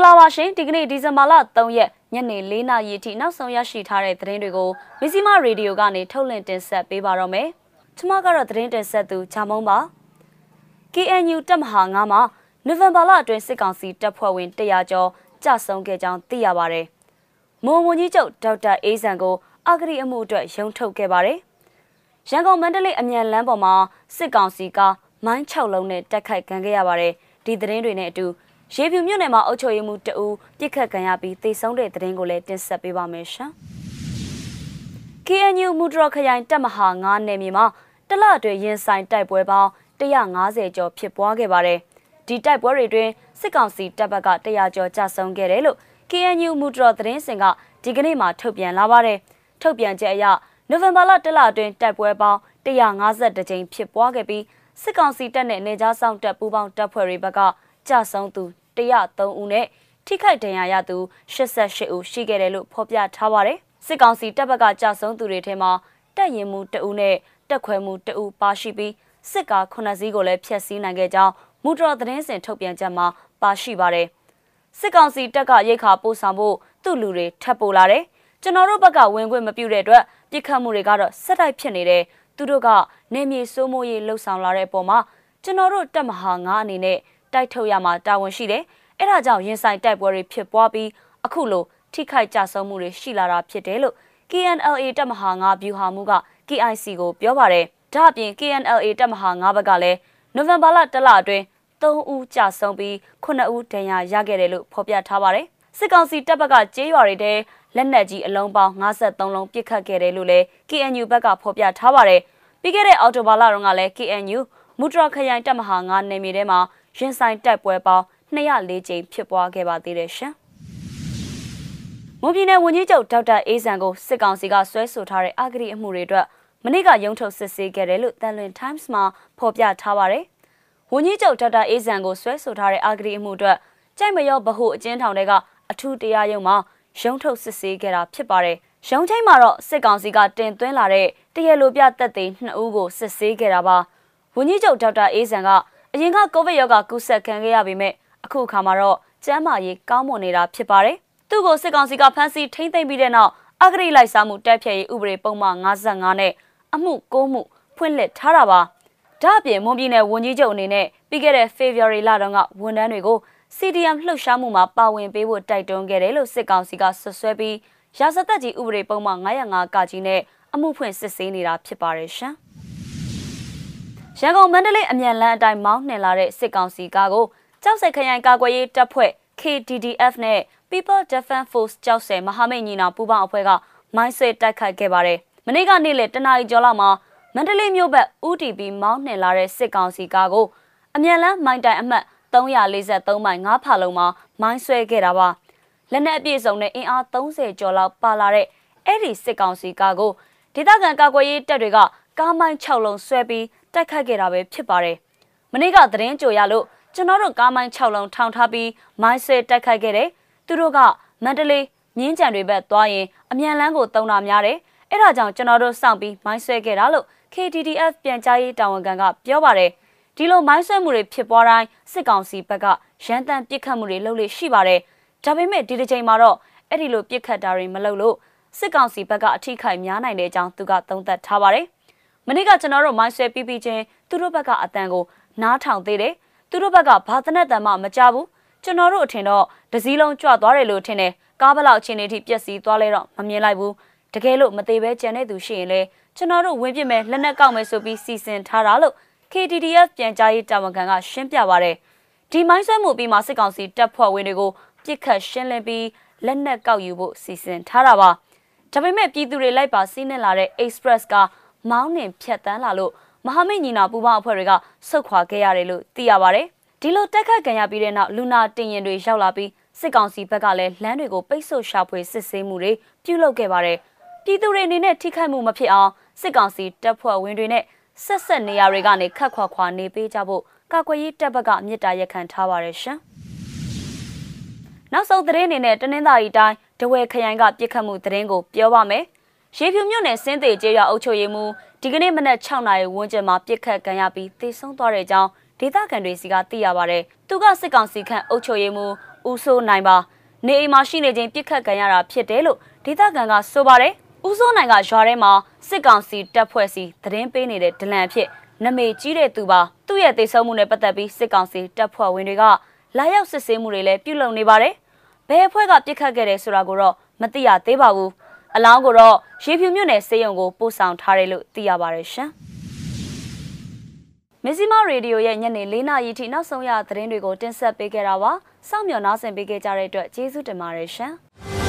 င်္ဂလာပါရှင်ဒီကနေ့ဒီဇင်ဘာလ3ရက်ညနေ4နာရီအထိနောက်ဆုံးရရှိထားတဲ့သတင်းတွေကိုမီဇီမာရေဒီယိုကနေထုတ်လွှင့်တင်ဆက်ပေးပါတော့မယ်။ကျွန်မကတော့သတင်းတင်ဆက်သူချာမုံပါ။ KNU တပ်မဟာ9မှာနိုဝင်ဘာလအတွင်းစစ်ကောင်စီတပ်ဖွဲ့ဝင်100ကျော်ကြာဆုံးခဲ့ကြောင်းသိရပါဗျ။မွန်ဝန်ကြီးချုပ်ဒေါက်တာအေးဆန်ကိုအဂရိအမှုအတွက်ရုံးထုတ်ခဲ့ပါတယ်။ရန်ကုန်မန္တလေးအမြန်လမ်းပေါ်မှာစစ်ကောင်စီကမိုင်း6လုံးနဲ့တက်ခိုက်ခံခဲ့ရပါတယ်။ဒီသတင်းတွေနဲ့အတူ ရေဖြူမြို့နယ်မှာအုပ်ချုပ်ရေးမှူးတဦးပြစ်ခတ်ခံရပြီးသေဆုံးတဲ့သတင်းကိုလည်းတင်ဆက်ပေးပါမယ်ရှင်။ KNU မူဒရခရိုင်တပ်မဟာ9နယ်မြေမှာတလအတွင်းရင်ဆိုင်တိုက်ပွဲပေါင်း150ကျော်ဖြစ်ပွားခဲ့ပါတယ်။ဒီတိုက်ပွဲတွေတွင်စစ်ကောင်စီတပ်ဘက်က100ကျော်ကြာဆုံးခဲ့တယ်လို့ KNU မူဒရသတင်းစင်ကဒီကနေ့မှထုတ်ပြန်လာပါတယ်။ထုတ်ပြန်ချက်အရနိုဝင်ဘာလတလအတွင်းတိုက်ပွဲပေါင်း152ကြိမ်ဖြစ်ပွားခဲ့ပြီးစစ်ကောင်စီတပ်နဲ့နေကြားဆောင်တပ်ပူးပေါင်းတပ်ဖွဲ့တွေဘက်ကကြာဆုံးသူ 103ဦးနဲ့ထိခိုက်ဒဏ်ရာရသူ88ဦးရှိခဲ့တယ်လို့ဖော်ပြထားပါတယ်။စစ်ကောင်စီတပ်ဘက်ကကြာဆုံးသူတွေထဲမှာတပ်ရင်မှု2ဦးနဲ့တပ်ခွဲမှု2ဦးပါရှိပြီးစစ်ကား9စီးကိုလည်းဖျက်ဆီးနိုင်ခဲ့ကြောင်းမူတော်သတင်းစင်ထုတ်ပြန်ချက်မှာပါရှိပါတယ်။စစ်ကောင်စီတပ်ကရိတ်ခါပို့ဆောင်ဖို့သူ့လူတွေထပ်ပို့လာတယ်။ကျွန်တော်တို့ဘက်ကဝင်ခွင့်မပြုတဲ့အတွက်ပြစ်ခတ်မှုတွေကတော့ဆက်တိုက်ဖြစ်နေတယ်။သူတို့ကနေမြေစိုးမိုးရေးလှုပ်ဆောင်လာတဲ့အပေါ်မှာကျွန်တော်တို့တပ်မဟာ9အနေနဲ့ တိုက်ထုတ်ရမှာတာဝန်ရှိတယ်။အဲဒါကြောင့်ရင်ဆိုင်တိုက်ပွဲတွေဖြစ်ပွားပြီးအခုလိုထိခိုက်ကြဆုံးမှုတွေရှိလာတာဖြစ်တယ်လို့ KNLA တပ်မဟာ9ဗျူဟာမှုက KIC ကိုပြောပါတယ်။ဒါ့အပြင် KNLA တပ်မဟာ9ဘက်ကလည်းနိုဝင်ဘာလတလအတွင်း3ဦးကြာဆုံးပြီး9ဦးဒဏ်ရာရခဲ့တယ်လို့ဖော်ပြထားပါတယ်။စစ်ကောင်စီတပ်ဘက်ကကြေးရွာတွေထဲလက်နက်ကြီးအလုံးပေါင်း53လုံးပစ်ခတ်ခဲ့တယ်လို့လည်း KNU ဘက်ကဖော်ပြထားပါတယ်။ပြီးခဲ့တဲ့အော်တိုဘာလတုန်းကလည်း KNU မူတရခရိုင်တပ်မဟာ9နယ်မြေထဲမှာ ရင်ဆိုင်တိုက်ပွဲပေါင်း204ကြိမ်ဖြစ်ပွားခဲ့ပါသေးတယ်ရှင်။မွန်ပြည်နယ်ဝန်ကြီးချုပ်ဒေါက်တာအေးဆန်ကိုစစ်ကောင်စီကဆွဲဆိုထားတဲ့အဂတိအမှုတွေအတွက်မနေ့ကရုံးထုတ်စစ်ဆေးခဲ့တယ်လို့တန်လွင် Times မှာဖော်ပြထားပါတယ်။ဝန်ကြီးချုပ်ဒေါက်တာအေးဆန်ကိုဆွဲဆိုထားတဲ့အဂတိအမှုအတွက်ကြိုက်မရောဗဟုအကျဉ်းထောင်တွေကအထူးတရားရုံးမှာရုံးထုတ်စစ်ဆေးခဲ့တာဖြစ်ပါတယ်။ရုံးချိန်မှာတော့စစ်ကောင်စီကတင်သွင်းလာတဲ့တရလိုပြသက်သေ2ဦးကိုစစ်ဆေးခဲ့တာပါ။ဝန်ကြီးချုပ်ဒေါက်တာအေးဆန်က အရင်ကကိုဗစ်ရောဂါကူးစက်ခံခဲ့ရပေမဲ့အခုအခါမှာတော့ကျန်းမာရေးကောင်းမွန်နေတာဖြစ်ပါတယ်။သူ့ကိုစစ်ကောင်စီကဖမ်းဆီးထိန်းသိမ်းပြီးတဲ့နောက်အဂရိလိုက်စားမှုတိုက်ဖျက်ရေးဥပဒေပုံမှန်55နဲ့အမှု၉မှုဖွင့်လှစ်ထားတာပါ။ဒါ့အပြင်မွန်ပြည်နယ်ဝန်ကြီးချုပ်အနေနဲ့ပြီးခဲ့တဲ့ February လတုန်းကဝန်ထမ်းတွေကို CDM လှုပ်ရှားမှုမှာပါဝင်ပေးဖို့တိုက်တွန်းခဲ့တယ်လို့စစ်ကောင်စီကဆွဆွဲပြီးရာဇသက်ကြီးဥပဒေပုံမှန်905ကကြီးနဲ့အမှုဖွင့်စစ်ဆေးနေတာဖြစ်ပါတယ်ရှင်။ ရန်ကုန်မန္တလေးအမြန်လမ်းအတိုင်းမောင်းနှင်လာတဲ့စစ်ကောင်စီကားကိုကြောက်စက်ခရိုင်ကာကွယ်ရေးတပ်ဖွဲ့ KDDF နဲ့ People Defense Force ကြောက်စဲမဟာမိတ်ညီနောင်ပူးပေါင်းအဖွဲ့ကမိုင်းဆွဲတိုက်ခိုက်ခဲ့ပါတယ်။မနေ့ကနေ့လေတနာရီကျော်လောက်မှာမန္တလေးမြို့ဘက် UTB မောင်းနှင်လာတဲ့စစ်ကောင်စီကားကိုအမြန်လန်းမိုင်းတိုင်အမှတ်343မိုင်5ဖာလုံးမှာမိုင်းဆွဲခဲ့တာပါ။လက်နက်အပြည့်စုံနဲ့အင်အား30ကျော်လောက်ပါလာတဲ့အဲ့ဒီစစ်ကောင်စီကားကိုဒေသခံကာကွယ်ရေးတပ်တွေကကားမိုင်း6လုံးဆွဲပြီး တိုက်ခတ်ခဲ့တာပဲဖြစ်ပါတယ်။မနေ့ကသတင်းကြိုရလို့ကျွန်တော်တို့ကားမိုင်း6လုံးထောင်ထားပြီးမိုင်းဆွဲတိုက်ခိုက်ခဲ့တယ်။သူတို့ကမန္တလေးမြင်းကြံတွေဘက်သွားရင်အမြန်လန်းကိုတုံတာများတယ်။အဲ့ဒါကြောင့်ကျွန်တော်တို့စောင့်ပြီးမိုင်းဆွဲခဲ့တာလို့ KTDF ပြန်ကြားရေးတာဝန်ခံကပြောပါတယ်။ဒီလိုမိုင်းဆွဲမှုတွေဖြစ်ပွားတိုင်းစစ်ကောင်စီဘက်ကရန်တမ်းပစ်ခတ်မှုတွေလုပ်လို့ရှိပါတယ်။ဒါပေမဲ့ဒီတစ်ချိန်မှာတော့အဲ့ဒီလိုပစ်ခတ်တာတွေမလုပ်လို့စစ်ကောင်စီဘက်ကအထိခိုက်များနိုင်တဲ့အကြောင်းသူကသုံးသပ်ထားပါတယ်။ မနေ့ကကျွန်တော်တို့မိုင်းဆွဲပြီးပြီးချင်းသူတို့ဘက်ကအတန်ကိုနားထောင်သေးတယ်။သူတို့ဘက်ကဘာသနက်တန်မှမကြဘူးကျွန်တော်တို့အထင်တော့ဒစည်းလုံးကြွသွားတယ်လို့ထင်တယ်ကားဘလောက်ချင်းနေထိပြက်စီးသွားလဲတော့မမြင်လိုက်ဘူးတကယ်လို့မသေးပဲကြံတဲ့သူရှိရင်လေကျွန်တော်တို့ဝင်ပြမယ်လက်နက်ကောက်မယ်ဆိုပြီးစီစဉ်ထားတာလို့ KTDF ပြန်ကြားရေးတာဝန်ခံကရှင်းပြပါရတယ်ဒီမိုင်းဆွဲမှုပြီးမှစစ်ကောင်စီတပ်ဖွဲ့ဝင်တွေကိုပြစ်ခတ်ရှင်းလင်းပြီးလက်နက်ကောက်ယူဖို့စီစဉ်ထားတာပါဒါပေမဲ့ပြည်သူတွေလိုက်ပါစီးနှင်လာတဲ့ Express က မောင်းနှင်ဖြတ်တန်းလာလို့မဟာမိတ်ညီနာပူပေါင်းအဖွဲ့တွေကဆုတ်ခွာခဲ့ရတယ်လို့သိရပါတယ်။ဒီလိုတက်ခတ်ခံရပြီးတဲ့နောက်လူနာတင်ရင်တွေရောက်လာပြီးစစ်ကောင်စီဘက်ကလည်းလမ်းတွေကိုပိတ်ဆို့ရှာဖွေစစ်ဆေးမှုတွေပြုလုပ်ခဲ့ပါတယ်။ပြည်သူတွေအနေနဲ့ထိခိုက်မှုမဖြစ်အောင်စစ်ကောင်စီတပ်ဖွဲ့ဝင်တွေနဲ့ဆက်ဆက်နေရာတွေကနေခတ်ခွာခွာနေပေးကြဖို့ကာကွယ်ရေးတပ်ဘက်ကမြစ်တာရက်ခံထားပါတယ်ရှင်။နောက်ဆုံးသတင်းအနေနဲ့တနင်္သာရီတိုင်းဒဝဲခရိုင်ကပြစ်ခတ်မှုသတင်းကိုပြောပါမယ်။ ရေဖြူမြို့နယ်စင်းသေးကျေးရွာအုပ်ချုပ်ရေးမှူးဒီကနေ့မနက်6နာရီဝန်းကျင်မှာပြစ်ခတ်ခံရပြီးသေဆုံးသွားတဲ့အကြောင်းဒေသခံတွေစီကသိရပါတယ်။သူကစစ်ကောင်စီခန့်အုပ်ချုပ်ရေးမှူးဦးစိုးနိုင်ပါနေအိမ်မှာရှိနေခြင်းပြစ်ခတ်ခံရတာဖြစ်တယ်လို့ဒေသခံကဆိုပါတယ်ဦးစိုးနိုင်ကရွာထဲမှာစစ်ကောင်စီတပ်ဖွဲ့စီသတင်းပေးနေတဲ့ဒလန်ဖြစ်နမေကြီးတဲ့သူပါသူ့ရဲ့တိတ်ဆုံးမှုနဲ့ပတ်သက်ပြီးစစ်ကောင်စီတပ်ဖွဲ့ဝင်တွေကလာရောက်စစ်ဆေးမှုတွေလည်းပြုလုပ်နေပါတယ်ဘယ်အဖွဲ့ကပြစ်ခတ်ခဲ့တယ်ဆိုတာကိုတော့မသိရသေးပါဘူး အလောင်းကိုတော့ရေဖြူမြို့နယ်စေယုံကိုပို့ဆောင်ထားတယ်လို့သိရပါတယ်ရှင်မဇ္ဈိမရေဒီယိုရဲ့ညနေ၄နာရီထိနောက်ဆုံးရသတင်းတွေကိုတင်ဆက်ပေးခဲ့တာပါ။စောင့်မျှော်နားဆင်ပေးခဲ့ကြတဲ့အတွက်ကျေးဇူးတင်ပါတယ်ရှင်။